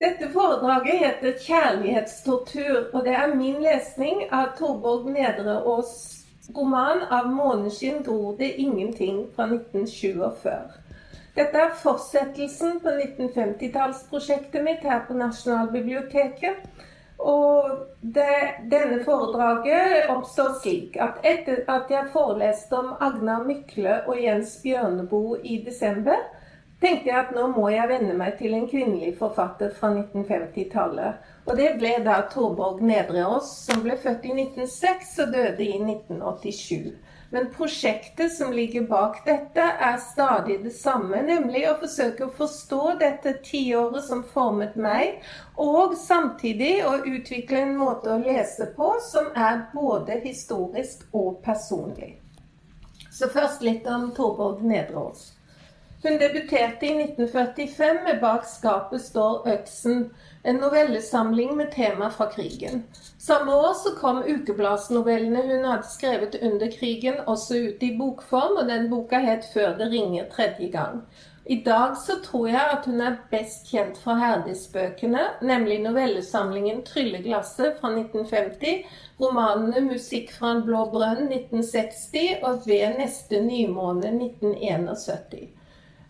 Dette foredraget heter 'Kjærlighetstortur', og det er min lesning av Torborg Nedreås roman 'Av måneskinn gror det ingenting' fra 1947. Dette er fortsettelsen på 1950-tallsprosjektet mitt her på Nasjonalbiblioteket. Og det, denne foredraget oppstår slik at etter at jeg foreleste om Agnar Mykle og Jens Bjørneboe i desember, tenkte jeg at nå må jeg venne meg til en kvinnelig forfatter fra 1950-tallet. Og det ble da Torborg Nedreås, som ble født i 1906 og døde i 1987. Men prosjektet som ligger bak dette, er stadig det samme, nemlig å forsøke å forstå dette tiåret som formet meg, og samtidig å utvikle en måte å lese på som er både historisk og personlig. Så først litt om Torborg Nedreås. Hun debuterte i 1945 med 'Bak skapet står øksen', en novellesamling med tema fra krigen. Samme år så kom ukebladsnovellene hun hadde skrevet under krigen, også ut i bokform, og den boka het 'Før det ringer tredje gang'. I dag så tror jeg at hun er best kjent fra Herdis-bøkene, nemlig novellesamlingen 'Trylleglasset' fra 1950, romanene 'Musikk fra en blå brønn' 1960 og 'Ved neste nymåne' 1971.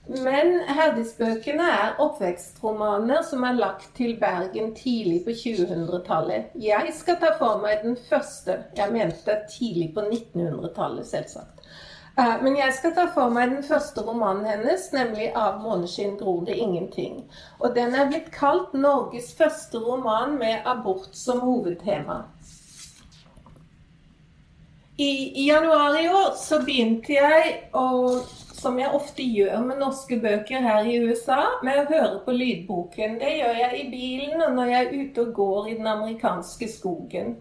Men Herdis-bøkene er oppvekstromaner som er lagt til Bergen tidlig på 2000-tallet. Jeg skal ta for meg den første. Jeg mente tidlig på 1900-tallet, selvsagt. Eh, men jeg skal ta for meg den første romanen hennes, nemlig 'Av måneskinn gror det ingenting'. Og den er blitt kalt Norges første roman med abort som hovedtema. I, januar i år så begynte jeg å som jeg ofte gjør med norske bøker her i USA, med å høre på lydboken. Det gjør jeg i bilen og når jeg er ute og går i den amerikanske skogen.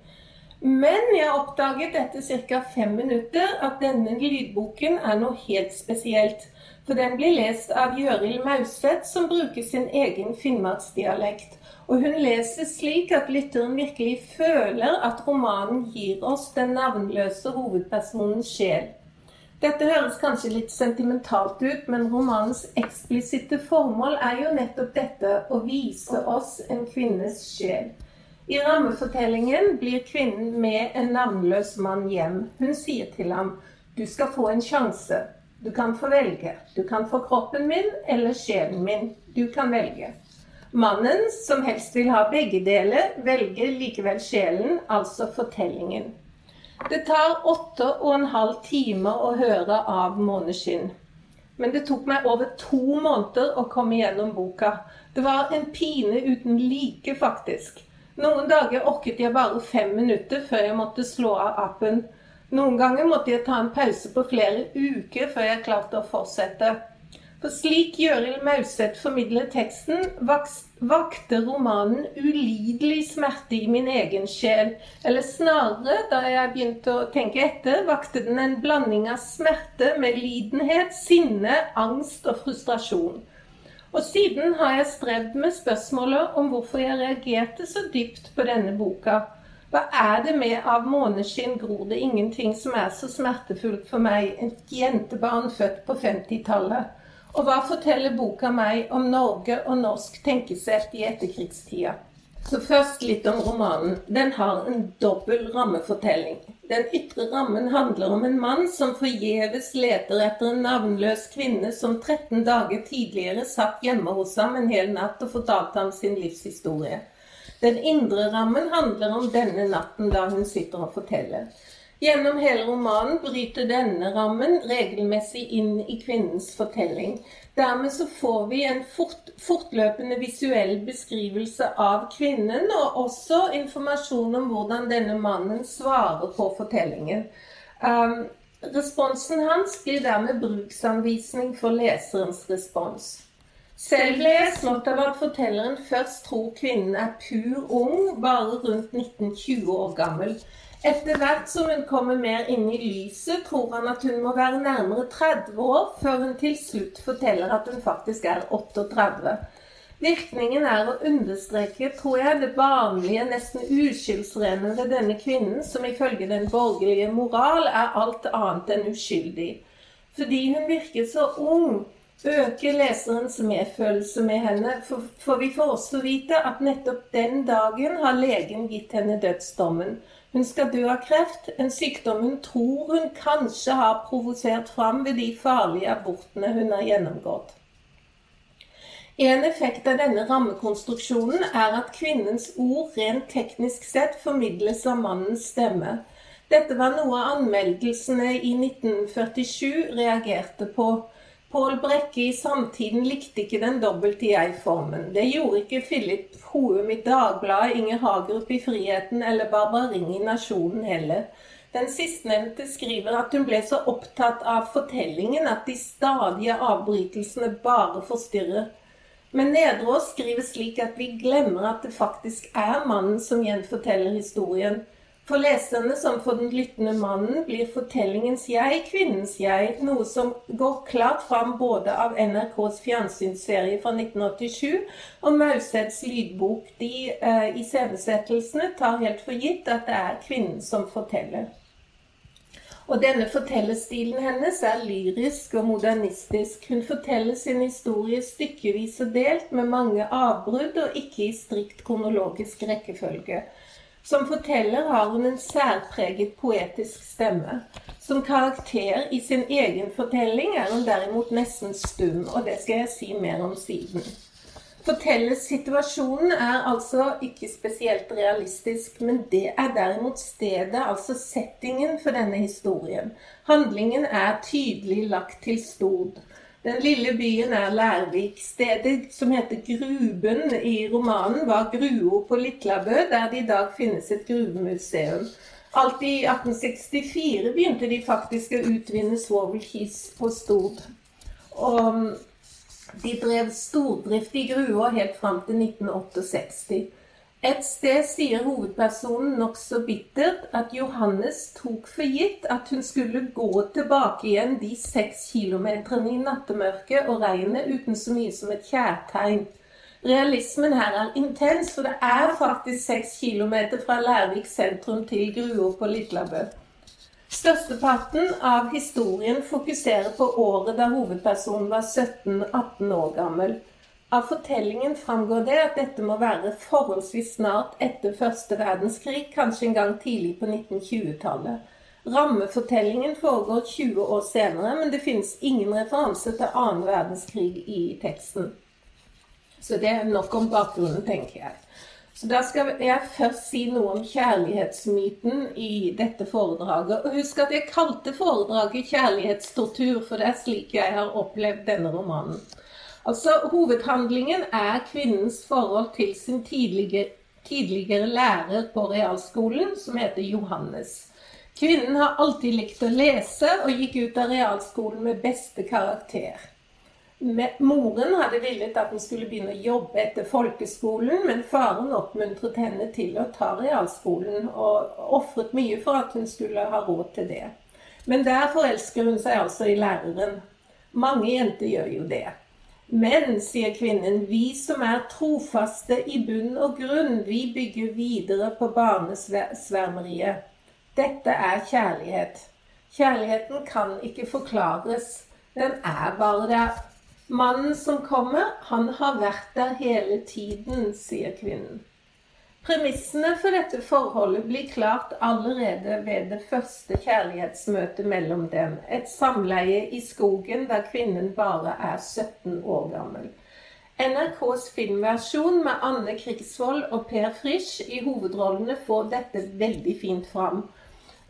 Men jeg oppdaget etter ca. fem minutter at denne lydboken er noe helt spesielt. For den blir lest av Gjørild Mauseth, som bruker sin egen finnmarksdialekt. Og hun leser slik at lytteren virkelig føler at romanen gir oss den navnløse hovedpersonens sjel. Dette høres kanskje litt sentimentalt ut, men romanens eksplisitte formål er jo nettopp dette å vise oss en kvinnes sjel. I rammefortellingen blir kvinnen med en navnløs mann hjem. Hun sier til ham du skal få en sjanse. Du kan få velge. Du kan få kroppen min eller sjelen min. Du kan velge. Mannen, som helst vil ha begge deler, velger likevel sjelen, altså fortellingen. Det tar åtte og en halv time å høre av Måneskinn. Men det tok meg over to måneder å komme gjennom boka. Det var en pine uten like, faktisk. Noen dager orket jeg bare fem minutter før jeg måtte slå av appen. Noen ganger måtte jeg ta en pause på flere uker før jeg klarte å fortsette. For slik Gjøril Mauseth formidler teksten, vakte romanen ulidelig smerte i min egen sjel. Eller snarere, da jeg begynte å tenke etter, vakte den en blanding av smerte, medlidenhet, sinne, angst og frustrasjon. Og siden har jeg strevd med spørsmålet om hvorfor jeg reagerte så dypt på denne boka. Hva er det med 'Av måneskinn gror det ingenting' som er så smertefullt for meg, et jentebarn født på 50-tallet? Og hva forteller boka meg om Norge og norsk tenkesett i etterkrigstida? Så først litt om romanen. Den har en dobbel rammefortelling. Den ytre rammen handler om en mann som forgjeves leter etter en navnløs kvinne som 13 dager tidligere satt hjemme hos ham en hel natt og fortalte ham sin livshistorie. Den indre rammen handler om denne natten da hun sitter og forteller. Gjennom hele romanen bryter denne rammen regelmessig inn i kvinnens fortelling. Dermed så får vi en fort, fortløpende visuell beskrivelse av kvinnen, og også informasjon om hvordan denne mannen svarer på fortellingen. Um, responsen hans blir dermed bruksanvisning for leserens respons. Selv ble jeg slått av at fortelleren først tror kvinnen er pur ung, bare rundt 19-20 år gammel. Etter hvert som hun kommer mer inn i lyset, tror han at hun må være nærmere 30 år, før hun til slutt forteller at hun faktisk er 38. Virkningen er å understreke, tror jeg, det vanlige, nesten uskyldsrene ved denne kvinnen, som ifølge den borgerlige moral er alt annet enn uskyldig. Fordi hun virker så ung, øker leserens medfølelse med henne, for, for vi får også vite at nettopp den dagen har legen gitt henne dødsdommen. Hun skal dø av kreft, en sykdom hun tror hun kanskje har provosert fram ved de farlige abortene hun har gjennomgått. En effekt av denne rammekonstruksjonen er at kvinnens ord rent teknisk sett formidles av mannens stemme. Dette var noe anmeldelsene i 1947 reagerte på. Pål Brekke i Samtiden likte ikke den dobbelte jeg-formen. Det gjorde ikke Philip Houm i Dagbladet, Inger Hagerup i Friheten eller Barbara Ring i Nasjonen heller. Den sistnevnte skriver at hun ble så opptatt av fortellingen at de stadige avbrytelsene bare forstyrrer. Men Nedreås skriver slik at vi glemmer at det faktisk er mannen som gjenforteller historien. For leserne som for den lyttende mannen blir fortellingens jeg kvinnens jeg, noe som går klart fram både av NRKs fjernsynsserie fra 1987 og Mausets lydbok. De eh, iscenesettelsene tar helt for gitt at det er kvinnen som forteller. Og denne fortellerstilen hennes er lyrisk og modernistisk. Hun forteller sin historie stykkevis og delt med mange avbrudd og ikke i strikt kronologisk rekkefølge. Som forteller har hun en særpreget poetisk stemme. Som karakter i sin egen fortelling er hun derimot nesten stum, og det skal jeg si mer om siden. Fortellersituasjonen er altså ikke spesielt realistisk, men det er derimot stedet, altså settingen for denne historien. Handlingen er tydelig lagt til stod. Den lille byen er Lærvik. Stedet som heter Gruben i romanen, var Gruo på Litlabø, der det i dag finnes et gruvemuseum. Alt i 1864 begynte de faktisk å utvinne svovelkis på Stord. Og de drev stordrift i grua helt fram til 1968. Et sted sier hovedpersonen nokså bittert at Johannes tok for gitt at hun skulle gå tilbake igjen de seks kilometerne i nattemørket og regnet uten så mye som et kjærtegn. Realismen her er intens, for det er faktisk seks kilometer fra Lærvik sentrum til Grua på Litlabø. Størsteparten av historien fokuserer på året da hovedpersonen var 17-18 år gammel. Av fortellingen framgår det at dette må være forholdsvis snart etter første verdenskrig, kanskje en gang tidlig på 1920-tallet. Rammefortellingen foregår 20 år senere, men det finnes ingen referanse til annen verdenskrig i teksten. Så det er nok om bakgrunnen, tenker jeg. Så Da skal jeg først si noe om kjærlighetsmyten i dette foredraget. Og husk at jeg kalte foredraget 'Kjærlighetstortur', for det er slik jeg har opplevd denne romanen. Altså, Hovedhandlingen er kvinnens forhold til sin tidligere, tidligere lærer på realskolen, som heter Johannes. Kvinnen har alltid likt å lese og gikk ut av realskolen med beste karakter. Moren hadde villet at hun skulle begynne å jobbe etter folkeskolen, men faren oppmuntret henne til å ta realskolen, og ofret mye for at hun skulle ha råd til det. Men der forelsker hun seg altså i læreren. Mange jenter gjør jo det. Men, sier kvinnen, vi som er trofaste i bunn og grunn, vi bygger videre på barnesvermeriet. Dette er kjærlighet. Kjærligheten kan ikke forklares. Den er bare der. Mannen som kommer, han har vært der hele tiden, sier kvinnen. Premissene for dette forholdet blir klart allerede ved det første kjærlighetsmøtet mellom dem. Et samleie i skogen der kvinnen bare er 17 år gammel. NRKs filmversjon med Anne Krigsvold og Per Frisch i hovedrollene får dette veldig fint fram.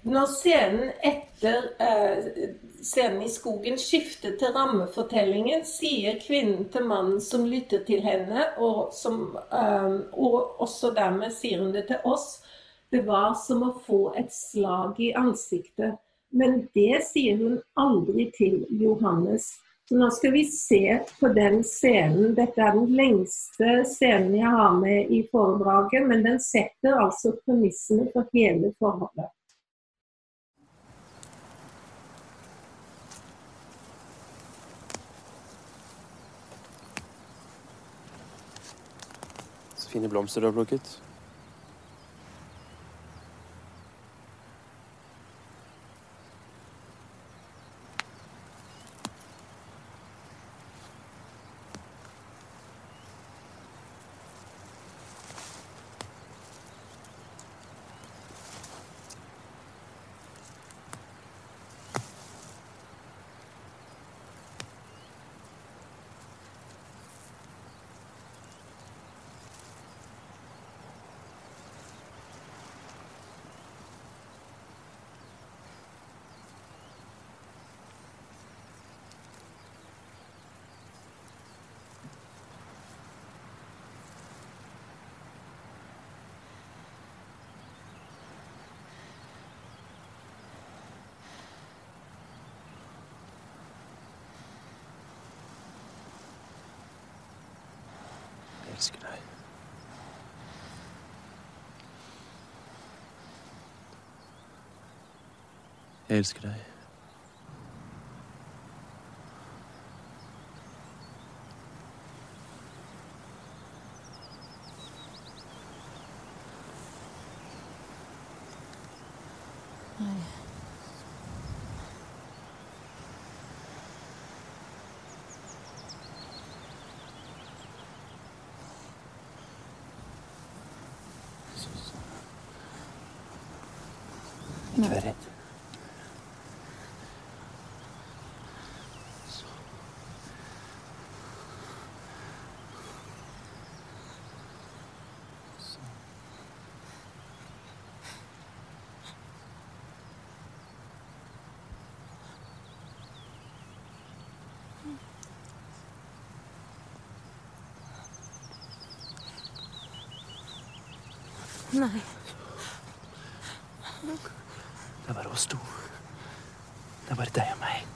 Når scenen etter eh, scenen i skogen skifter til rammefortellingen, sier kvinnen til mannen som lytter til henne, og, som, eh, og også dermed sier hun det til oss, det var som å få et slag i ansiktet. Men det sier hun aldri til Johannes. Så nå skal vi se på den scenen. Dette er den lengste scenen jeg har med i foredraget, men den setter altså premissene for hele forholdet. Fine blomster du har plukket. Elsker deg. Jeg elsker deg. Ikke vær redd. Nei. Det er bare oss. Det er bare deg og meg.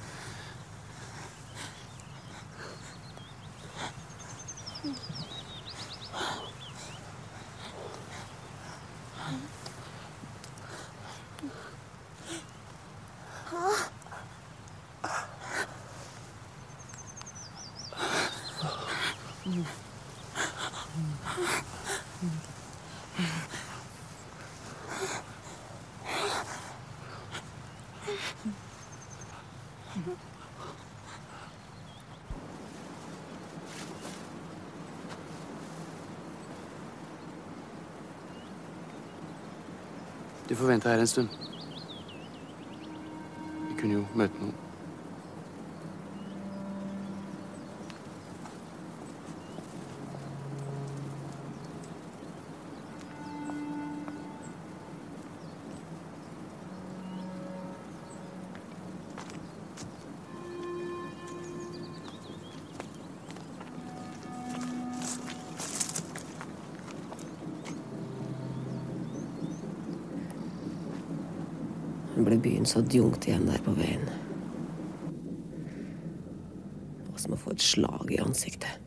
Du får vente her en stund. Nå ble byens adjunkt igjen der på veien. Det var som å få et slag i ansiktet.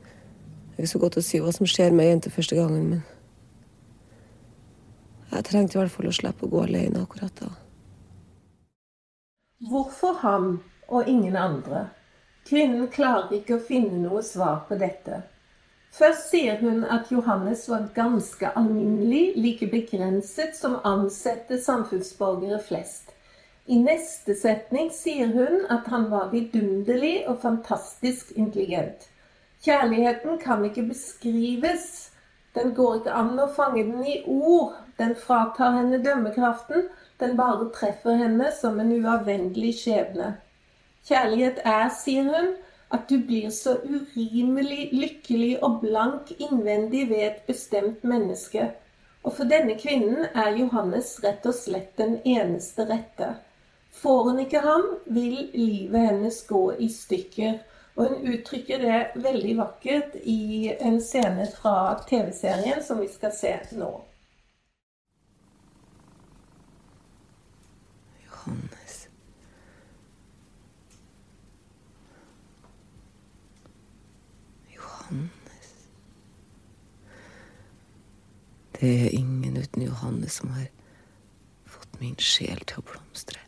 Det er ikke så godt å si hva som skjer med ei jente første gangen, men jeg trengte i hvert fall å slippe å gå alene akkurat da. Hvorfor ham og ingen andre? Kvinnen klarer ikke å finne noe svar på dette. Først sier hun at Johannes var ganske alminnelig, like begrenset som ansette samfunnsborgere flest. I neste setning sier hun at han var vidunderlig og fantastisk intelligent. Kjærligheten kan ikke beskrives. Den går ikke an å fange den i ord. Den fratar henne dømmekraften. Den bare treffer henne som en uavvendelig skjebne. Kjærlighet er, sier hun, at du blir så urimelig lykkelig og blank innvendig ved et bestemt menneske. Og for denne kvinnen er Johannes rett og slett den eneste rette. Får hun ikke ham, vil livet hennes gå i stykker. Og hun uttrykker det veldig vakkert i en scene fra TV-serien som vi skal se nå. Johannes. Johannes. Det er ingen uten Johannes som har fått min sjel til å blomstre.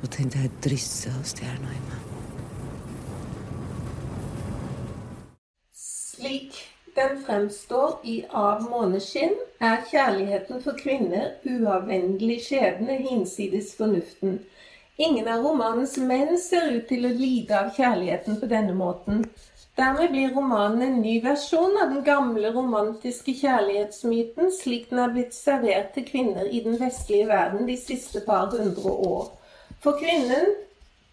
Og tenk deg drysset av stjerna i meg. Slik den fremstår i Av måneskinn, er kjærligheten for kvinner uavvendelig skjebne hinsides fornuften. Ingen av romanens menn ser ut til å lide av kjærligheten på denne måten. Dermed blir romanen en ny versjon av den gamle romantiske kjærlighetsmyten slik den er blitt servert til kvinner i den vestlige verden de siste par hundre år. For kvinnen,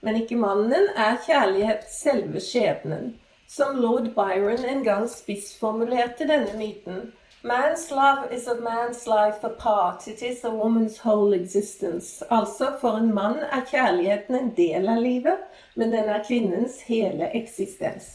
men ikke mannen, er kjærlighet selve skjebnen. Som lord Byron en gang spissformulerte denne myten. Man's love is a man's life apart. It is a woman's whole existence. Altså, for en mann er kjærligheten en del av livet, men den er kvinnens hele eksistens.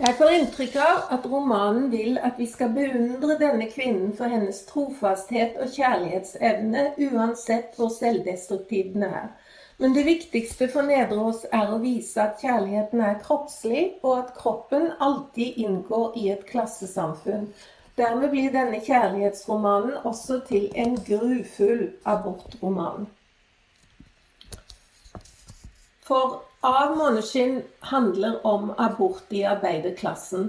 Jeg får inntrykk av at romanen vil at vi skal beundre denne kvinnen for hennes trofasthet og kjærlighetsevne, uansett hvor selvdestruktiv den er. Men det viktigste for Nederås er å vise at kjærligheten er kroppslig, og at kroppen alltid inngår i et klassesamfunn. Dermed blir denne kjærlighetsromanen også til en grufull abortroman. For Av måneskinn handler om abort i arbeiderklassen.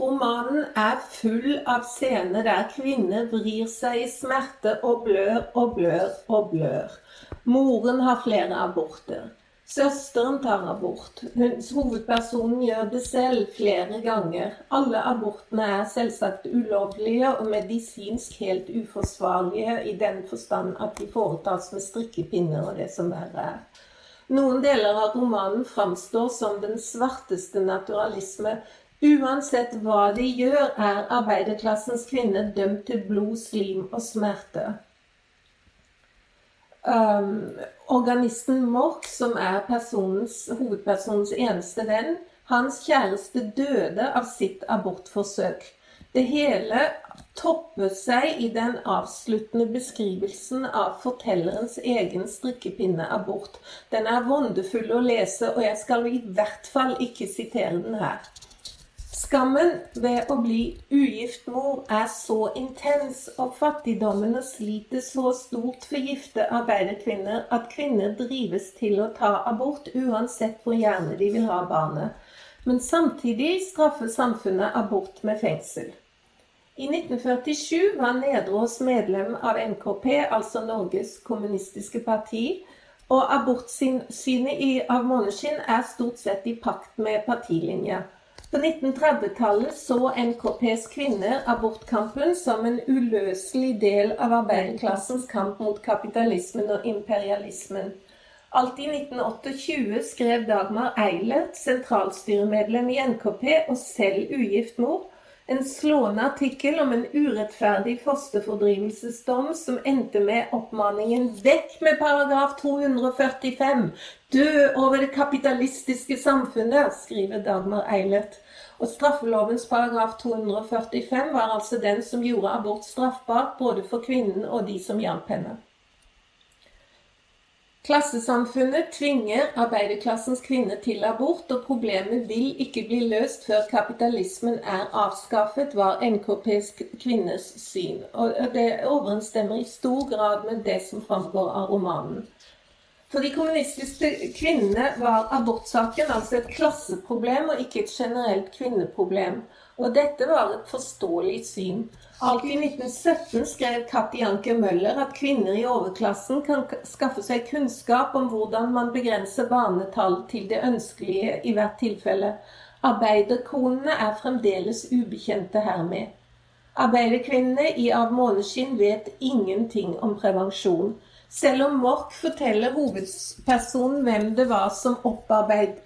Romanen er full av scener der kvinner vrir seg i smerte og blør og blør og blør. Moren har flere aborter. Søsteren tar abort. hovedpersonen gjør det selv flere ganger. Alle abortene er selvsagt ulovlige og medisinsk helt uforsvarlige i den forstand at de foretas med strikkepinner og det som verre er. Noen deler av romanen framstår som den svarteste naturalisme, Uansett hva de gjør, er arbeiderklassens kvinner dømt til blod, slim og smerte. Um, organisten Mork, som er personens, hovedpersonens eneste venn, hans kjæreste døde av sitt abortforsøk. Det hele topper seg i den avsluttende beskrivelsen av fortellerens egen strikkepinneabort. Den er vondefull å lese, og jeg skal i hvert fall ikke sitere den her. Skammen ved å bli ugift mor er så intens, og fattigdommen og slitet så stort for gifte arbeiderkvinner at kvinner drives til å ta abort uansett hvor gjerne de vil ha barnet. Men samtidig straffer samfunnet abort med fengsel. I 1947 var Nedreås medlem av NKP, altså Norges kommunistiske parti, og abortsynet Av måneskinn er stort sett i pakt med partilinja. På 1930-tallet så NKPs kvinner abortkampen som en uløselig del av arbeiderklassens kamp mot kapitalismen og imperialismen. Alt i 1928 skrev Dagmar Eilert, sentralstyremedlem i NKP og selv ugift mor, en slående artikkel om en urettferdig fosterfordrivelsesdom som endte med oppmaningen 'Vekk med paragraf 245! Dø over det kapitalistiske samfunnet', skriver Dagmar Eilert. Og straffelovens paragraf 245 var altså den som gjorde abort straffbart både for kvinnen og de som hjalp henne. Klassesamfunnet tvinger arbeiderklassens kvinner til abort, og problemet vil ikke bli løst før kapitalismen er avskaffet, var NKPs kvinnes syn. Og det overensstemmer i stor grad med det som framgår av romanen. For de kommunistiske kvinnene var abortsaken altså et klasseproblem og ikke et generelt kvinneproblem. Og dette var et forståelig syn. Alt i 1917 skrev Katti Anker Møller at kvinner i overklassen kan skaffe seg kunnskap om hvordan man begrenser barnetall til det ønskelige i hvert tilfelle. Arbeiderkonene er fremdeles ubekjente hermed. Arbeiderkvinnene i Av måneskinn vet ingenting om prevensjon. Selv om Mork forteller hovedpersonen hvem det var som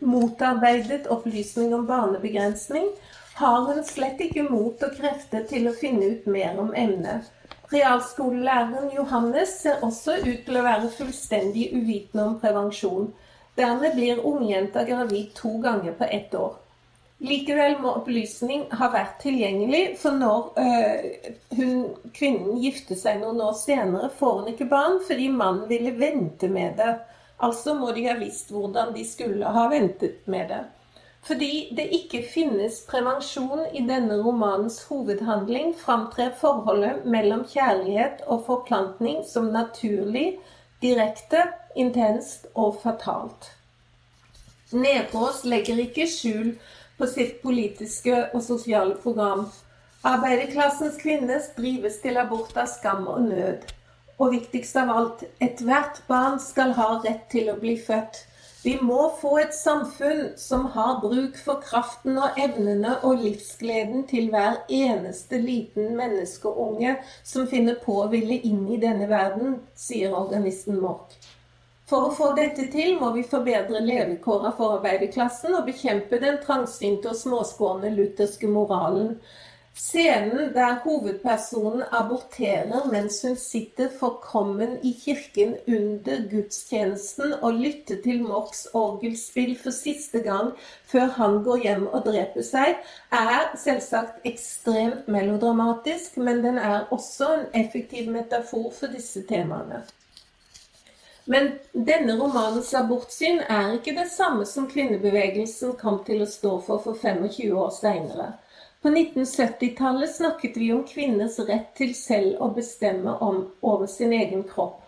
motarbeidet opplysning om barnebegrensning, har hun slett ikke mot og krefter til å finne ut mer om emnet. Realskolelæreren Johannes ser også ut til å være fullstendig uvitende om prevensjon. Dermed blir ungjenta gravid to ganger på ett år. Likevel må opplysning ha vært tilgjengelig, for når øh, hun, kvinnen gifter seg noen år senere, får hun ikke barn fordi mannen ville vente med det. Altså må de ha visst hvordan de skulle ha ventet med det. Fordi det ikke finnes prevensjon i denne romanens hovedhandling, framtrer forholdet mellom kjærlighet og forplantning som naturlig, direkte, intenst og fatalt. Nedbrås legger ikke skjul på sitt politiske og sosiale program. Arbeiderklassens kvinner drives til abort av skam og nød. Og viktigst av alt, ethvert barn skal ha rett til å bli født. Vi må få et samfunn som har bruk for kraften og evnene og livsgleden til hver eneste liten menneskeunge som finner på å ville inn i denne verden, sier organisten Mork. For å få dette til må vi forbedre levekårene for arbeiderklassen og bekjempe den trangsynte og småskårne lutherske moralen. Scenen der hovedpersonen aborterer mens hun sitter forkommen i kirken under gudstjenesten og lytter til Morks orgelspill for siste gang før han går hjem og dreper seg, er selvsagt ekstremt melodramatisk, men den er også en effektiv metafor for disse temaene. Men denne romanens abortsyn er ikke det samme som kvinnebevegelsen kom til å stå for for 25 år seinere. På 1970-tallet snakket vi om kvinners rett til selv å bestemme om, over sin egen kropp.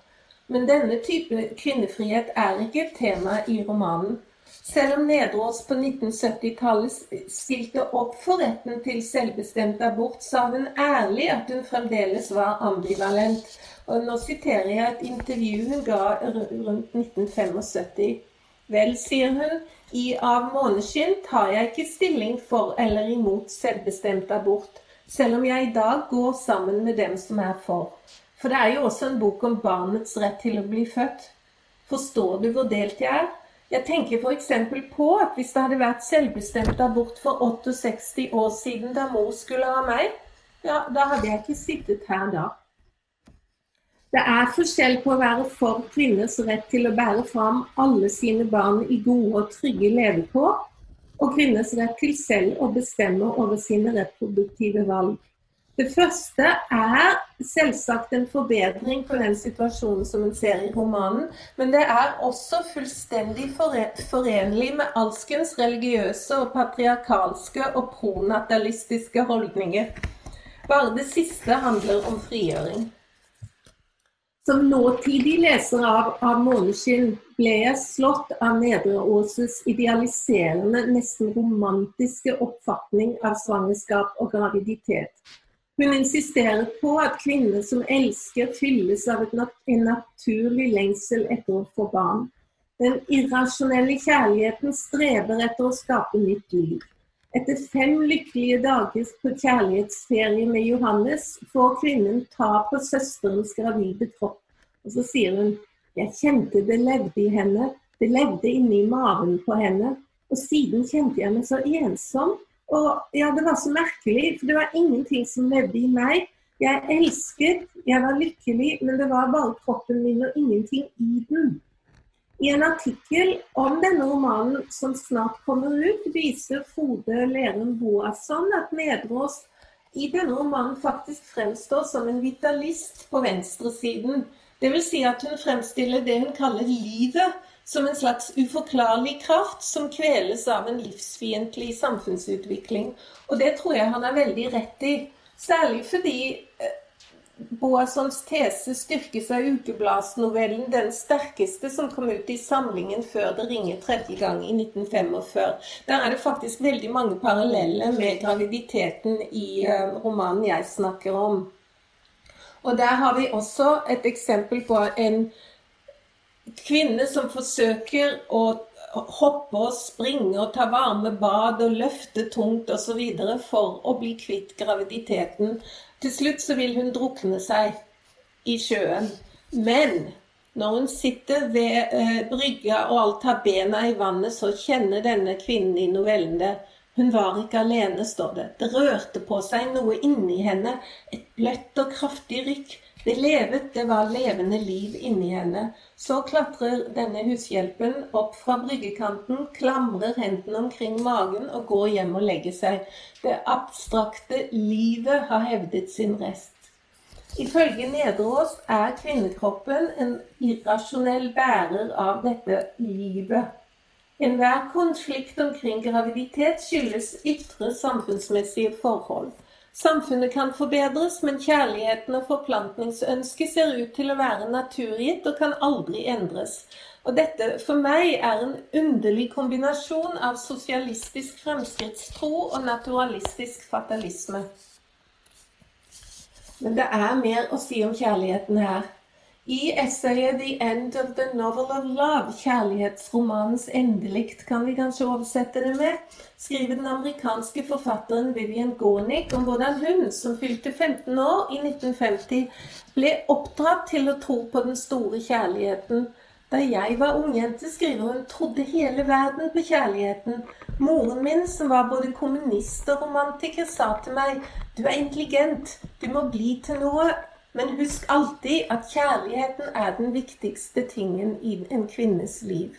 Men denne type kvinnefrihet er ikke et tema i romanen. Selv om Nedreås på 1970-tallet stilte opp for retten til selvbestemt abort, sa hun ærlig at hun fremdeles var ambivalent. Og nå siterer jeg et intervju hun ga rundt 1975. Vel, sier hun, i Av måneskinn tar jeg ikke stilling for eller imot selvbestemt abort, selv om jeg i dag går sammen med dem som er for. For det er jo også en bok om barnets rett til å bli født. Forstår du hvor delt jeg er? Jeg tenker f.eks. på at hvis det hadde vært selvbestemt abort for 68 år siden da mor skulle ha meg, ja, da hadde jeg ikke sittet her da. Det er forskjell på å være for kvinners rett til å bære fram alle sine barn i gode og trygge levekår, og kvinners rett til selv å bestemme over sine reproduktive valg. Det første er selvsagt en forbedring på den situasjonen som en ser i romanen, men det er også fullstendig forenlig med alskens religiøse og patriarkalske og pronatalistiske holdninger. Bare det siste handler om frigjøring. Som nåtidig leser av, av 'Måneskinn' ble jeg slått av Nedre Åses idealiserende, nesten romantiske oppfatning av svangerskap og graviditet. Hun insisterer på at kvinner som elsker, fylles av nat en naturlig lengsel etter å få barn. Den irrasjonelle kjærligheten streber etter å skape nytt liv. Etter fem lykkelige dager på kjærlighetsferie med Johannes får kvinnen ta på søsterens gravide kropp. Og så sier hun jeg kjente det levde i henne, det levde inni maven på henne. Og siden kjente jeg meg så ensom. Og ja, det var så merkelig, for det var ingenting som levde i meg. Jeg elsket, jeg var lykkelig, men det var bare kroppen min og ingenting i den. I en artikkel om denne romanen som snart kommer ut, viser Frode Lerum Boasson at Nedreås i denne romanen faktisk fremstår som en vitalist på venstresiden. Dvs. Si at hun fremstiller det hun kaller livet som en slags uforklarlig kraft som kveles av en livsfiendtlig samfunnsutvikling. Og det tror jeg han er veldig rett i. Særlig fordi eh, Boassons tese styrkes av ukebladsnovellen 'Den sterkeste', som kom ut i samlingen før det ringer tredje gang i 1945. Der er det faktisk veldig mange paralleller med graviditeten i uh, romanen jeg snakker om. Og der har vi også et eksempel på en kvinne som forsøker å hoppe og springe og ta varme bad og løfte tungt osv. for å bli kvitt graviditeten. Til slutt så vil hun drukne seg i sjøen. Men når hun sitter ved eh, brygga og alt har bena i vannet, så kjenner denne kvinnen i novellen det. Hun var ikke alene, står det. Det rørte på seg noe inni henne. Et bløtt og kraftig rykk. Det levet, det var levende liv inni henne. Så klatrer denne hushjelpen opp fra bryggekanten, klamrer hendene omkring magen og går hjem og legger seg. Det abstrakte livet har hevdet sin rest. Ifølge Nederås er kvinnekroppen en irrasjonell bærer av dette livet. Enhver konflikt omkring graviditet skyldes ytre samfunnsmessige forhold. Samfunnet kan forbedres, men kjærligheten og forplantningsønsket ser ut til å være naturgitt og kan aldri endres. Og dette for meg er en underlig kombinasjon av sosialistisk fremskrittstro og naturalistisk fatalisme. Men det er mer å si om kjærligheten her. I essayet 'The End of the Novel of Love', kjærlighetsromanens endelikt, kan vi kanskje oversette det med, skriver den amerikanske forfatteren Vivian Gornick om hvordan hun, som fylte 15 år i 1950, ble oppdratt til å tro på den store kjærligheten. Da jeg var ungjente, skriver hun, trodde hele verden på kjærligheten. Moren min, som var både kommunist og romantiker, sa til meg, du er intelligent, du må bli til noe. Men husk alltid at kjærligheten er den viktigste tingen i en kvinnes liv.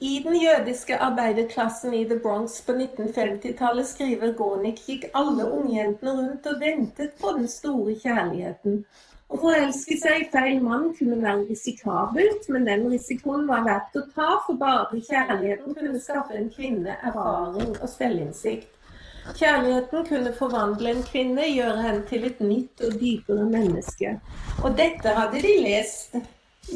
I den jødiske arbeiderklassen i The Bronx på 1950-tallet, skriver Gornik, gikk alle ungjentene rundt og ventet på den store kjærligheten. Å forelske seg i feil mann kunne være risikabelt, men den risikoen var verdt å ta, for bare kjærligheten kunne skaffe en kvinne erfaring og selvinnsikt. Kjærligheten kunne forvandle en kvinne, gjøre henne til et nytt og dypere menneske. Og dette hadde de lest,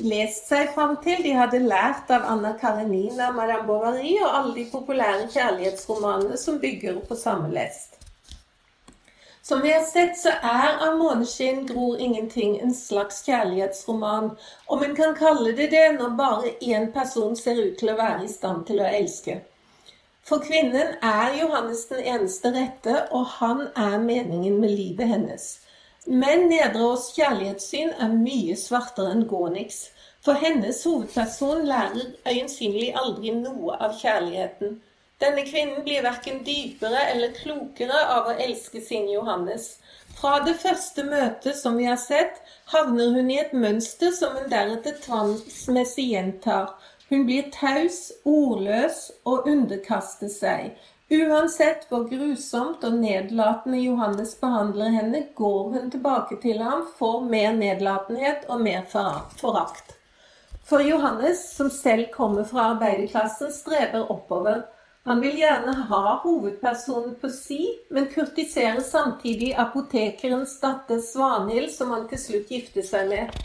lest seg fram til. De hadde lært av Anna Karenina, Madame Bovary og alle de populære kjærlighetsromanene som bygger på samme lest. Som vi har sett, så er 'Av måneskinn gror ingenting' en slags kjærlighetsroman, om en kan kalle det det når bare én person ser ut til å være i stand til å elske. For kvinnen er Johannes den eneste rette, og han er meningen med livet hennes. Men Nedreås kjærlighetssyn er mye svartere enn Gonix. for hennes hovedperson lærer øyensynlig aldri noe av kjærligheten. Denne kvinnen blir verken dypere eller klokere av å elske sin Johannes. Fra det første møtet som vi har sett, havner hun i et mønster som hun deretter tvangsmessig gjentar. Hun blir taus, ordløs og underkaster seg. Uansett hvor grusomt og nedlatende Johannes behandler henne, går hun tilbake til ham for mer nedlatenhet og mer forakt. For Johannes, som selv kommer fra arbeiderklassen, streber oppover. Han vil gjerne ha hovedpersonen på si, men kurtiserer samtidig apotekerens datter Svanhild, som han til slutt gifter seg med.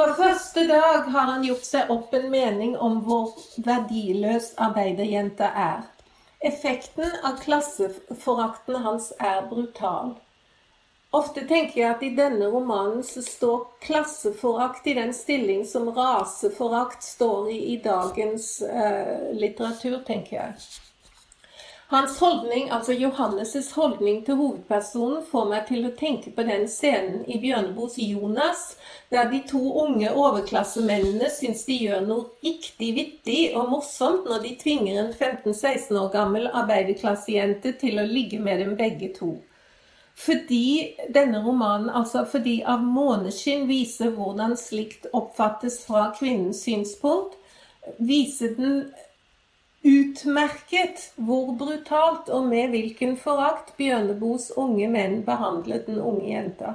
Fra første dag har han gjort seg opp en mening om hvor verdiløs arbeiderjenta er. Effekten av klasseforakten hans er brutal. Ofte tenker jeg at i denne romanen så står klasseforakt i den stilling som raseforakt står i i dagens eh, litteratur, tenker jeg. Hans holdning, altså Johannes' holdning til hovedpersonen, får meg til å tenke på den scenen i Bjørneboes 'Jonas', der de to unge overklassemennene syns de gjør noe riktig vittig og morsomt når de tvinger en 15-16 år gammel arbeiderklassejente til å ligge med dem begge to. Fordi denne romanen, altså fordi av måneskinn viser hvordan slikt oppfattes fra kvinnens synspunkt, viser den utmerket hvor brutalt og med hvilken forakt Bjørneboes unge menn behandlet den unge jenta.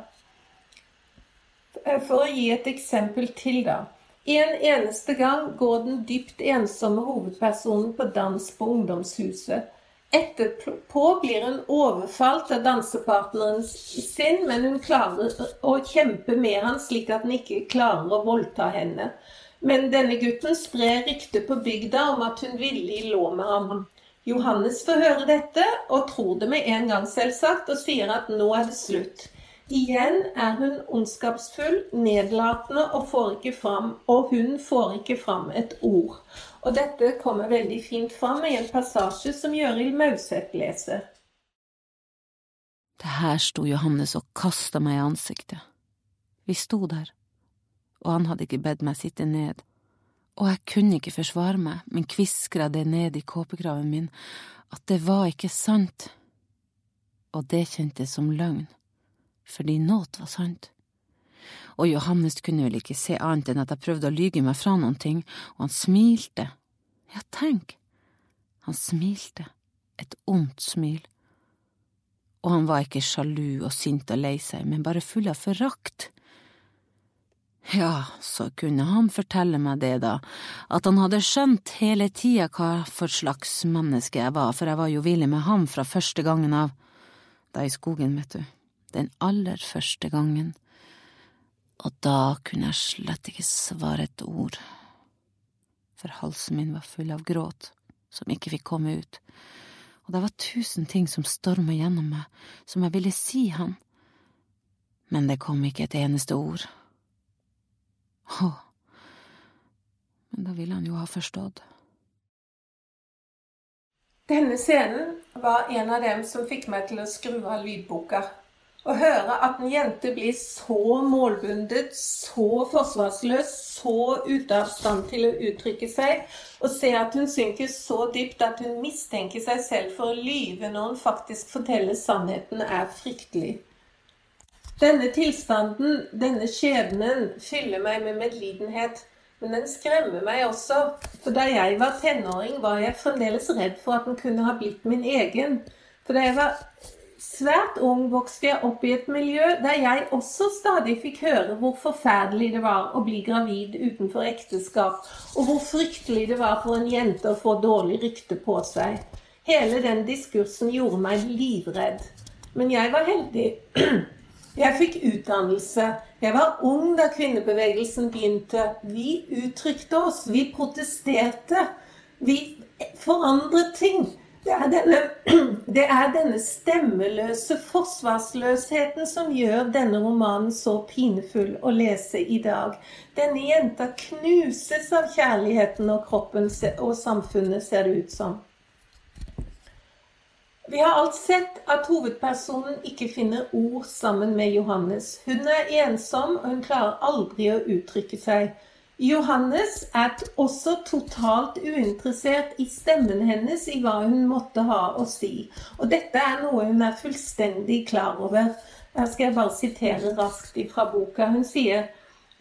For å gi et eksempel til, da. En eneste gang går den dypt ensomme hovedpersonen på dans på ungdomshuset. Etterpå blir hun overfalt av dansepartneren sin, men hun klarer å kjempe med han slik at han ikke klarer å voldta henne. Men denne gutten sprer rykte på bygda om at hun villig lå med ham. Johannes får høre dette, og tror det med en gang, selvsagt, og sier at nå er det slutt. Igjen er hun ondskapsfull, nedlatende og, får ikke fram, og hun får ikke fram et ord. Og dette kommer veldig fint fram i en passasje som Gjøril Mauseth leser. Det her sto Johannes og kasta meg i ansiktet. Vi sto der, og han hadde ikke bedt meg sitte ned, og jeg kunne ikke forsvare meg, men kviskra det ned i kåpegraven min, at det var ikke sant, og det kjentes som løgn, fordi noe var sant og Johannes kunne vel ikke se annet enn at jeg prøvde å lyge meg fra noen ting, og han smilte. Ja, tenk, han smilte, et ondt smil. Og han var ikke sjalu og sint og lei seg, men bare full av forakt. Ja, så kunne han fortelle meg det, da, at han hadde skjønt hele tida hva for slags menneske jeg var, for jeg var jo villig med ham fra første gangen av, da i skogen, vet du, den aller første gangen. Og da kunne jeg slett ikke svare et ord, for halsen min var full av gråt som ikke fikk komme ut, og det var tusen ting som storma gjennom meg, som jeg ville si han, men det kom ikke et eneste ord. Å, men da ville han jo ha forstått. Denne scenen var en av dem som fikk meg til å skru av lydboka. Å høre at en jente blir så målbundet, så forsvarsløs, så ute av stand til å uttrykke seg, og se at hun synker så dypt at hun mistenker seg selv for å lyve når hun faktisk forteller sannheten, er fryktelig. Denne tilstanden, denne skjebnen, fyller meg med medlidenhet. Men den skremmer meg også, for da jeg var tenåring, var jeg fremdeles redd for at den kunne ha blitt min egen. For da jeg var svært ung vokste jeg opp i et miljø der jeg også stadig fikk høre hvor forferdelig det var å bli gravid utenfor ekteskap, og hvor fryktelig det var for en jente å få dårlig rykte på seg. Hele den diskursen gjorde meg livredd. Men jeg var heldig. Jeg fikk utdannelse. Jeg var ung da kvinnebevegelsen begynte. Vi uttrykte oss. Vi protesterte. Vi forandret ting. Det er, denne, det er denne stemmeløse forsvarsløsheten som gjør denne romanen så pinefull å lese i dag. Denne jenta knuses av kjærligheten og kroppen og samfunnet, ser det ut som. Vi har alt sett at hovedpersonen ikke finner ord sammen med Johannes. Hun er ensom, og hun klarer aldri å uttrykke seg. Johannes er også totalt uinteressert i stemmen hennes, i hva hun måtte ha å si. Og dette er noe hun er fullstendig klar over. Her skal jeg bare sitere raskt fra boka. Hun sier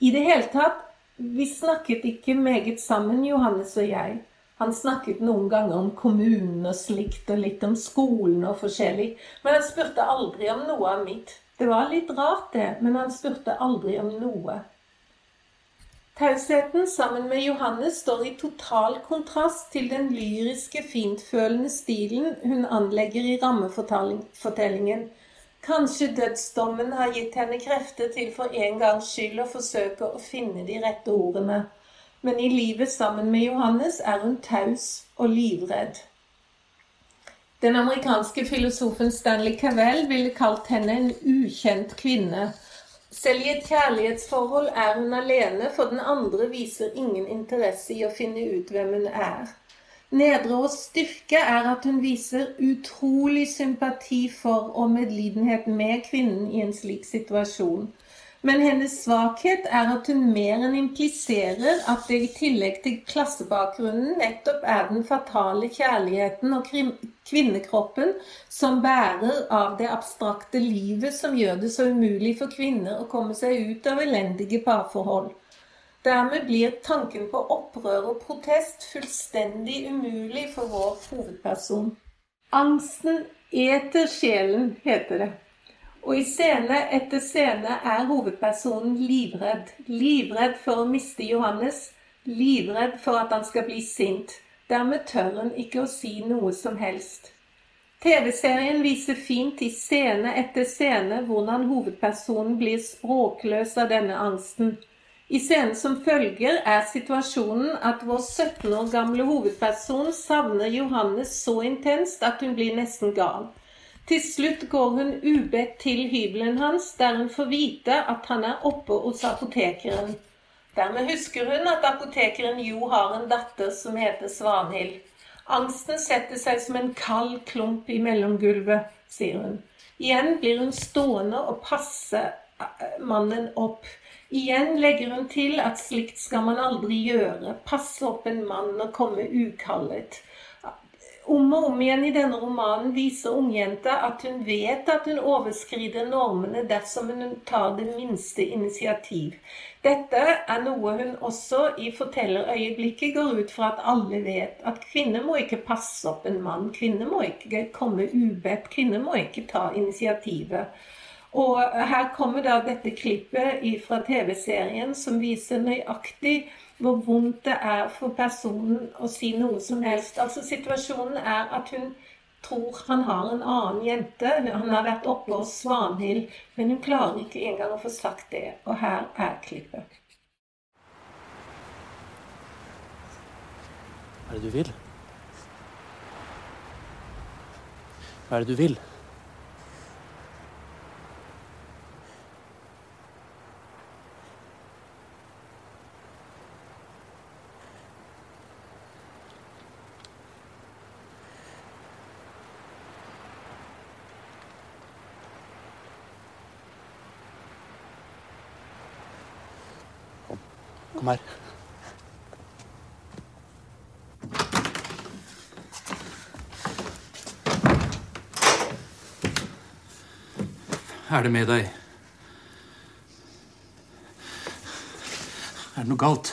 i det hele tatt Vi snakket ikke meget sammen, Johannes og jeg. Han snakket noen ganger om kommunen og slikt, og litt om skolen og forskjellig. Men han spurte aldri om noe av mitt. Det var litt rart, det, men han spurte aldri om noe. Tausheten sammen med Johannes står i total kontrast til den lyriske, fintfølende stilen hun anlegger i rammefortellingen. Kanskje dødsdommen har gitt henne krefter til for en gangs skyld å forsøke å finne de rette ordene. Men i livet sammen med Johannes er hun taus og livredd. Den amerikanske filosofen Stanley Cavell ville kalt henne en ukjent kvinne. Selv i et kjærlighetsforhold er hun alene, for den andre viser ingen interesse i å finne ut hvem hun er. Nedre og styrke er at hun viser utrolig sympati for og medlidenhet med kvinnen i en slik situasjon. Men hennes svakhet er at hun mer enn impliserer at det i tillegg til klassebakgrunnen nettopp er den fatale kjærligheten og kvinnekroppen som bærer av det abstrakte livet som gjør det så umulig for kvinner å komme seg ut av elendige parforhold. Dermed blir tanken på opprør og protest fullstendig umulig for vår hovedperson. Angsten eter sjelen, heter det. Og i scene etter scene er hovedpersonen livredd. Livredd for å miste Johannes. Livredd for at han skal bli sint. Dermed tør hun ikke å si noe som helst. TV-serien viser fint i scene etter scene hvordan hovedpersonen blir språkløs av denne angsten. I scenen som følger er situasjonen at vår 17 år gamle hovedperson savner Johannes så intenst at hun blir nesten gal. Til slutt går hun ubedt til hybelen hans, der hun får vite at han er oppe hos apotekeren. Dermed husker hun at apotekeren jo har en datter som heter Svanhild. Angsten setter seg som en kald klump i mellomgulvet, sier hun. Igjen blir hun stående og passe eh, mannen opp. Igjen legger hun til at slikt skal man aldri gjøre. Passe opp en mann og komme ukallet. Om og om igjen i denne romanen viser ungjenta at hun vet at hun overskrider normene dersom hun tar det minste initiativ. Dette er noe hun også i fortellerøyeblikket går ut fra at alle vet. At kvinner må ikke passe opp en mann. Kvinner må ikke komme ubedt. Kvinner må ikke ta initiativet. Og her kommer da dette klippet fra TV-serien som viser nøyaktig hvor vondt det er for personen å si noe som helst. Altså Situasjonen er at hun tror han har en annen jente. Han har vært oppe hos Svanhild, men hun klarer ikke engang å få sagt det. Og her er klippet. Hva er det du vil? Hva er det du vil? Kom her. Er det med deg? Er det noe galt?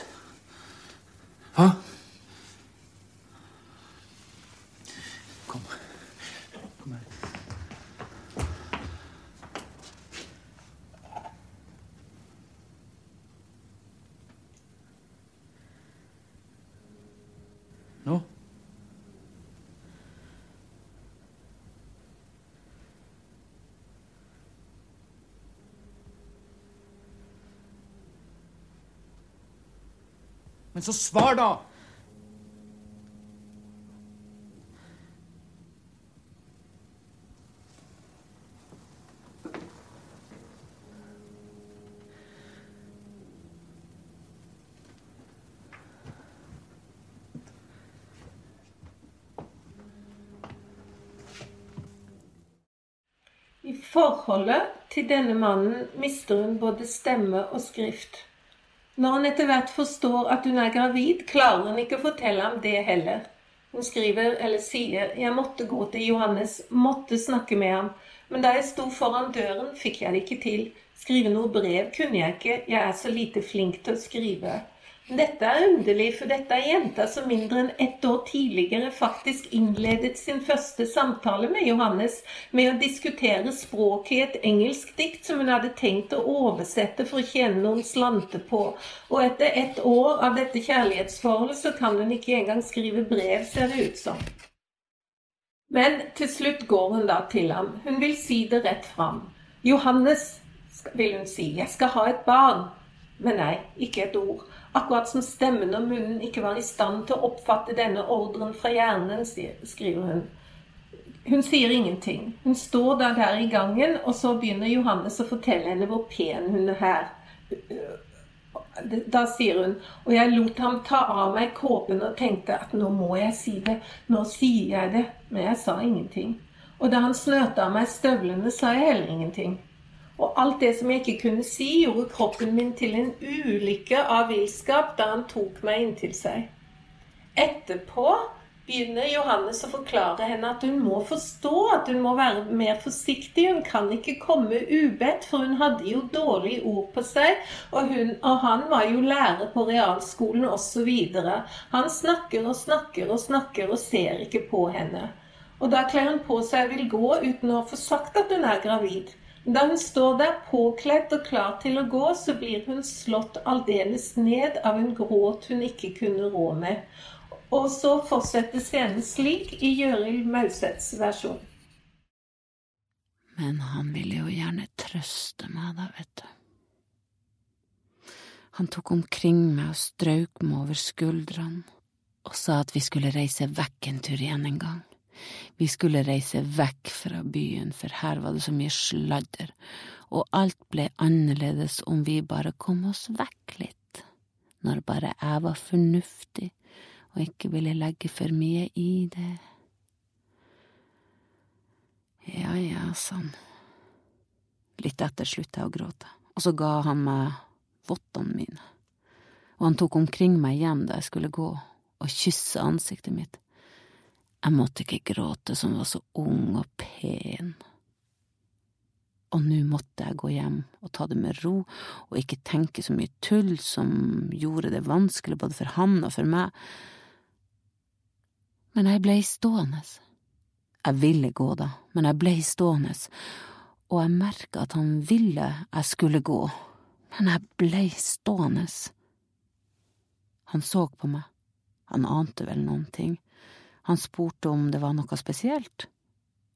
Men så svar, da! I forholdet til denne mannen mister hun både stemme og skrift. Når han etter hvert forstår at hun er gravid, klarer hun ikke å fortelle ham det heller. Hun skriver eller sier 'Jeg måtte gå til Johannes, måtte snakke med ham', men da jeg sto foran døren, fikk jeg det ikke til. Skrive noe brev kunne jeg ikke, jeg er så lite flink til å skrive. Dette er underlig, for dette er jenta som mindre enn ett år tidligere faktisk innledet sin første samtale med Johannes med å diskutere språket i et engelsk dikt som hun hadde tenkt å oversette for å tjene noen slante på. Og etter ett år av dette kjærlighetsforholdet så kan hun ikke engang skrive brev, ser det ut som. Men til slutt går hun da til ham. Hun vil si det rett fram. Johannes, vil hun si, jeg skal ha et barn. Men nei, ikke et ord. Akkurat som stemmen og munnen ikke var i stand til å oppfatte denne ordren fra hjernen, skriver hun. Hun sier ingenting. Hun står da der i gangen, og så begynner Johannes å fortelle henne hvor pen hun er her. Da sier hun, og jeg lot ham ta av meg kåpen og tenkte at nå må jeg si det, nå sier jeg det, men jeg sa ingenting. Og da han snørte av meg støvlene, sa jeg heller ingenting. Og alt det som jeg ikke kunne si, gjorde kroppen min til en ulykke av villskap da han tok meg inntil seg. Etterpå begynner Johannes å forklare henne at hun må forstå at hun må være mer forsiktig. Hun kan ikke komme ubedt, for hun hadde jo dårlige ord på seg. Og, hun, og han var jo lærer på realskolen osv. Han snakker og snakker og snakker og ser ikke på henne. Og da kler hun på seg og vil gå uten å få sagt at hun er gravid. Da hun står der påkledd og klar til å gå, så blir hun slått aldeles ned av en gråt hun ikke kunne rå med. Og så fortsetter scenen slik i Gjøril Mauseths versjon. Men han ville jo gjerne trøste meg, da, vet du. Han tok omkring meg og strøk meg over skuldrene og sa at vi skulle reise vekk en tur igjen en gang. Vi skulle reise vekk fra byen, for her var det så mye sladder, og alt ble annerledes om vi bare kom oss vekk litt, når bare jeg var fornuftig og ikke ville legge for mye i det. Ja, ja, sånn. Litt etter slutta jeg å gråte, og så ga han meg vottene mine, og han tok omkring meg igjen da jeg skulle gå, og kysse ansiktet mitt jeg måtte ikke gråte som var så ung og pen. Og nå måtte jeg gå hjem og ta det med ro og ikke tenke så mye tull som gjorde det vanskelig både for han og for meg. Men jeg blei stående. Jeg ville gå da, men jeg blei stående, og jeg merka at han ville jeg skulle gå, men jeg blei stående. Han så på meg, han ante vel noen ting. Han spurte om det var noe spesielt,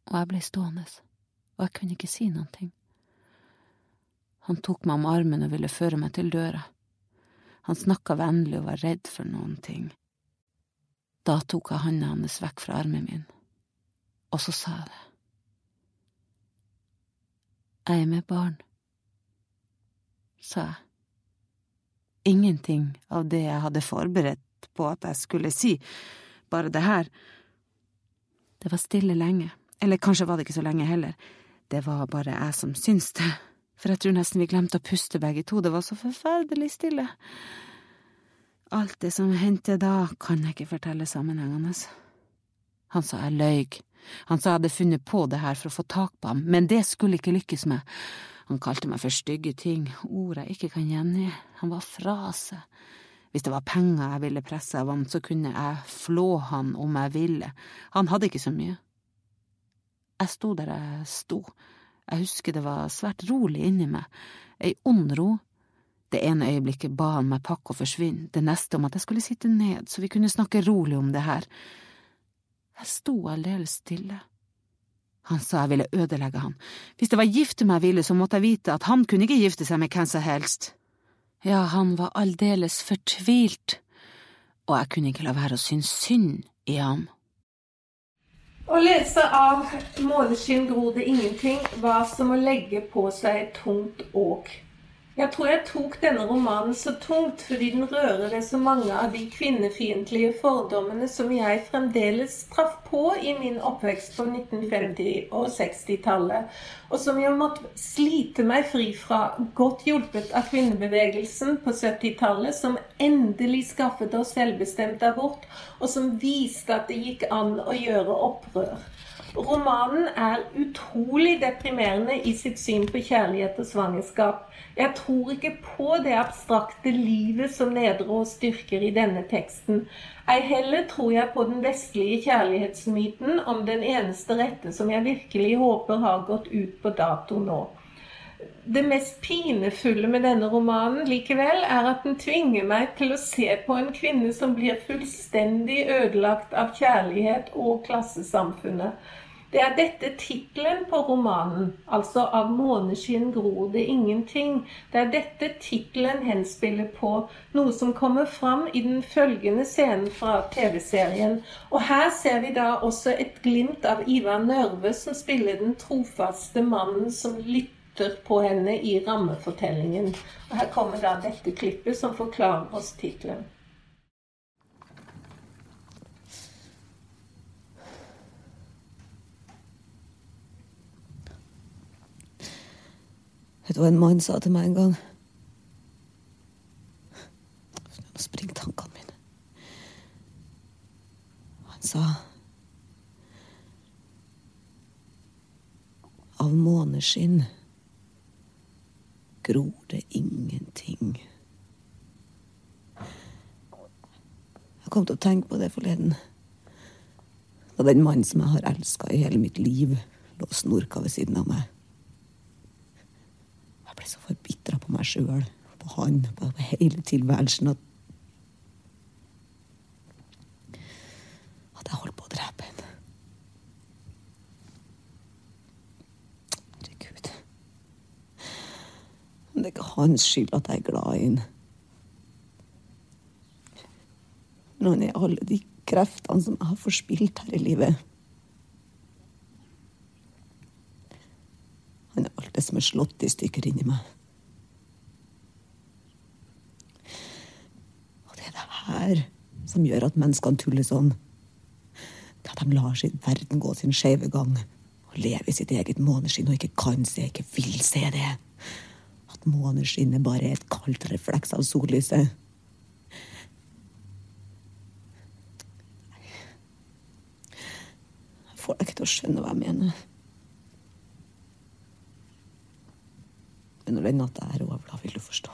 og jeg ble stående, og jeg kunne ikke si noen ting. Han tok meg om armen og ville føre meg til døra. Han snakka vennlig og var redd for noen ting. Da tok jeg handa hans vekk fra armen min, og så sa jeg det. Jeg er med barn, sa jeg. Ingenting av det jeg hadde forberedt på at jeg skulle si, bare det her. Det var stille lenge, eller kanskje var det ikke så lenge heller, det var bare jeg som syns det, for jeg tror nesten vi glemte å puste begge to, det var så forferdelig stille. Alt det som hendte da, kan jeg ikke fortelle sammenhengende. Han sa jeg løy, han sa jeg hadde funnet på det her for å få tak på ham, men det skulle ikke lykkes med. Han kalte meg for stygge ting, ord jeg ikke kan gjengi, han var fra seg. Hvis det var penger jeg ville presse av ham, så kunne jeg flå han om jeg ville, han hadde ikke så mye. Jeg sto der jeg sto, jeg husker det var svært rolig inni meg, ei ond ro, Det ene øyeblikket ba han meg pakke og forsvinne, det neste om at jeg skulle sitte ned så vi kunne snakke rolig om det her. Jeg sto aldeles stille. Han sa jeg ville ødelegge han. Hvis det var gifte meg ville, så måtte jeg vite at han kunne ikke gifte seg med hvem som helst. Ja, han var aldeles fortvilt, og jeg kunne ikke la være å synes synd i ham. Å lese av Måneskinn gror det ingenting var som å legge på seg tungt åk. Jeg tror jeg tok denne romanen så tungt fordi den rører ved så mange av de kvinnefiendtlige fordommene som jeg fremdeles traff på i min oppvekst på 1950- og 60-tallet, og som jeg måtte slite meg fri fra, godt hjulpet av kvinnebevegelsen på 70-tallet, som endelig skaffet oss selvbestemt abort, og som viste at det gikk an å gjøre opprør. Romanen er utrolig deprimerende i sitt syn på kjærlighet og svangerskap. Jeg tror ikke på det abstrakte livet som Nedreås styrker i denne teksten. Ei heller tror jeg på den vestlige kjærlighetsmyten om den eneste rette som jeg virkelig håper har gått ut på dato nå. Det mest pinefulle med denne romanen likevel er at den tvinger meg til å se på en kvinne som blir fullstendig ødelagt av kjærlighet og klassesamfunnet. Det er dette tittelen på romanen, altså 'Av måneskinn gror det ingenting', det er dette tittelen henspiller på, noe som kommer fram i den følgende scenen fra TV-serien. Og her ser vi da også et glimt av Ivar Nørve, som spiller den trofaste mannen som lytter på henne i rammefortellingen. Og her kommer da dette klippet som forklarer oss tittelen. Vet du hva en mann sa til meg en gang? Nå springer tankene mine. Han sa Av måneskinn gror det ingenting. Jeg kom til å tenke på det forleden. Da den mannen som jeg har elska i hele mitt liv, lå snorka ved siden av meg. Jeg ble så forbitra på meg sjøl, på han, på hele tilværelsen at At jeg holdt på å drepe henne. Herregud. Men det er ikke hans skyld at jeg er glad i ham. Men han er alle de kreftene som jeg har forspilt her i livet. Han er alt det som er slått i stykker inni meg. Og det er det her som gjør at menneskene tuller sånn. Det at de lar sin verden gå sin skeive gang og leve i sitt eget måneskinn og ikke kan se, ikke vil se det. At måneskinnet bare er et kaldt refleks av sollyset. Jeg får deg ikke til å skjønne hva jeg mener. Men når den natta er over, da vil du forstå.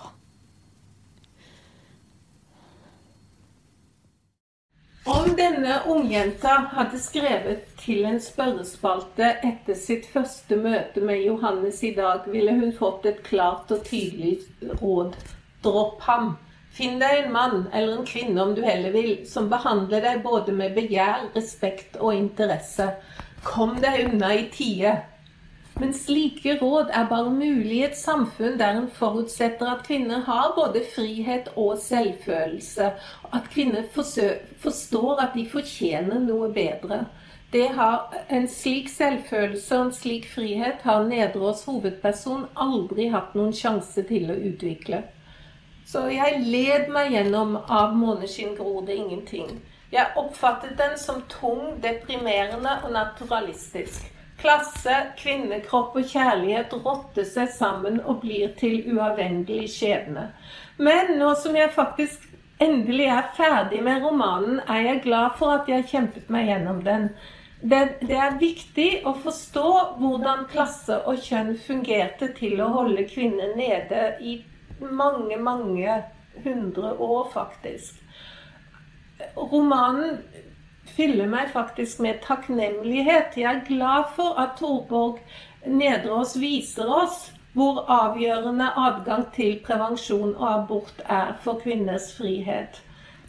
Om denne ungjenta hadde skrevet til en spørrespalte etter sitt første møte med Johannes i dag, ville hun fått et klart og tydelig råd. Dropp ham. Finn deg en mann, eller en kvinne om du heller vil, som behandler deg både med begjær, respekt og interesse. Kom deg unna i tide. Men slike råd er bare mulig i et samfunn der en forutsetter at kvinner har både frihet og selvfølelse. At kvinner forstår at de fortjener noe bedre. Har En slik selvfølelse og en slik frihet har Nedreås hovedperson aldri hatt noen sjanse til å utvikle. Så jeg led meg gjennom Av måneskinn gror ingenting. Jeg oppfattet den som tung, deprimerende og naturalistisk. Klasse, kvinnekropp og kjærlighet rotter seg sammen og blir til uavvendelig skjebne. Men nå som jeg faktisk endelig er ferdig med romanen, er jeg glad for at jeg kjempet meg gjennom den. Det, det, er viktig å forstå hvordan klasse og kjønn fungerte til å holde kvinner nede i mange, mange hundre år, faktisk. Romanen fyller meg faktisk med takknemlighet. Jeg er glad for at Torborg Nedreås viser oss hvor avgjørende adgang til prevensjon og abort er for kvinners frihet.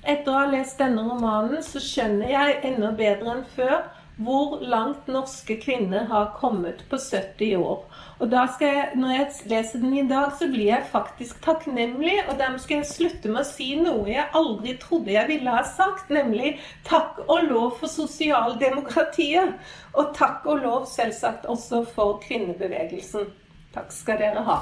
Etter å ha lest denne romanen så skjønner jeg enda bedre enn før hvor langt norske kvinner har kommet på 70 år. Og da skal jeg, Når jeg leser den i dag, så blir jeg faktisk takknemlig. Og dermed skal jeg slutte med å si noe jeg aldri trodde jeg ville ha sagt, nemlig takk og lov for sosialdemokratiet. Og takk og lov selvsagt også for kvinnebevegelsen. Takk skal dere ha.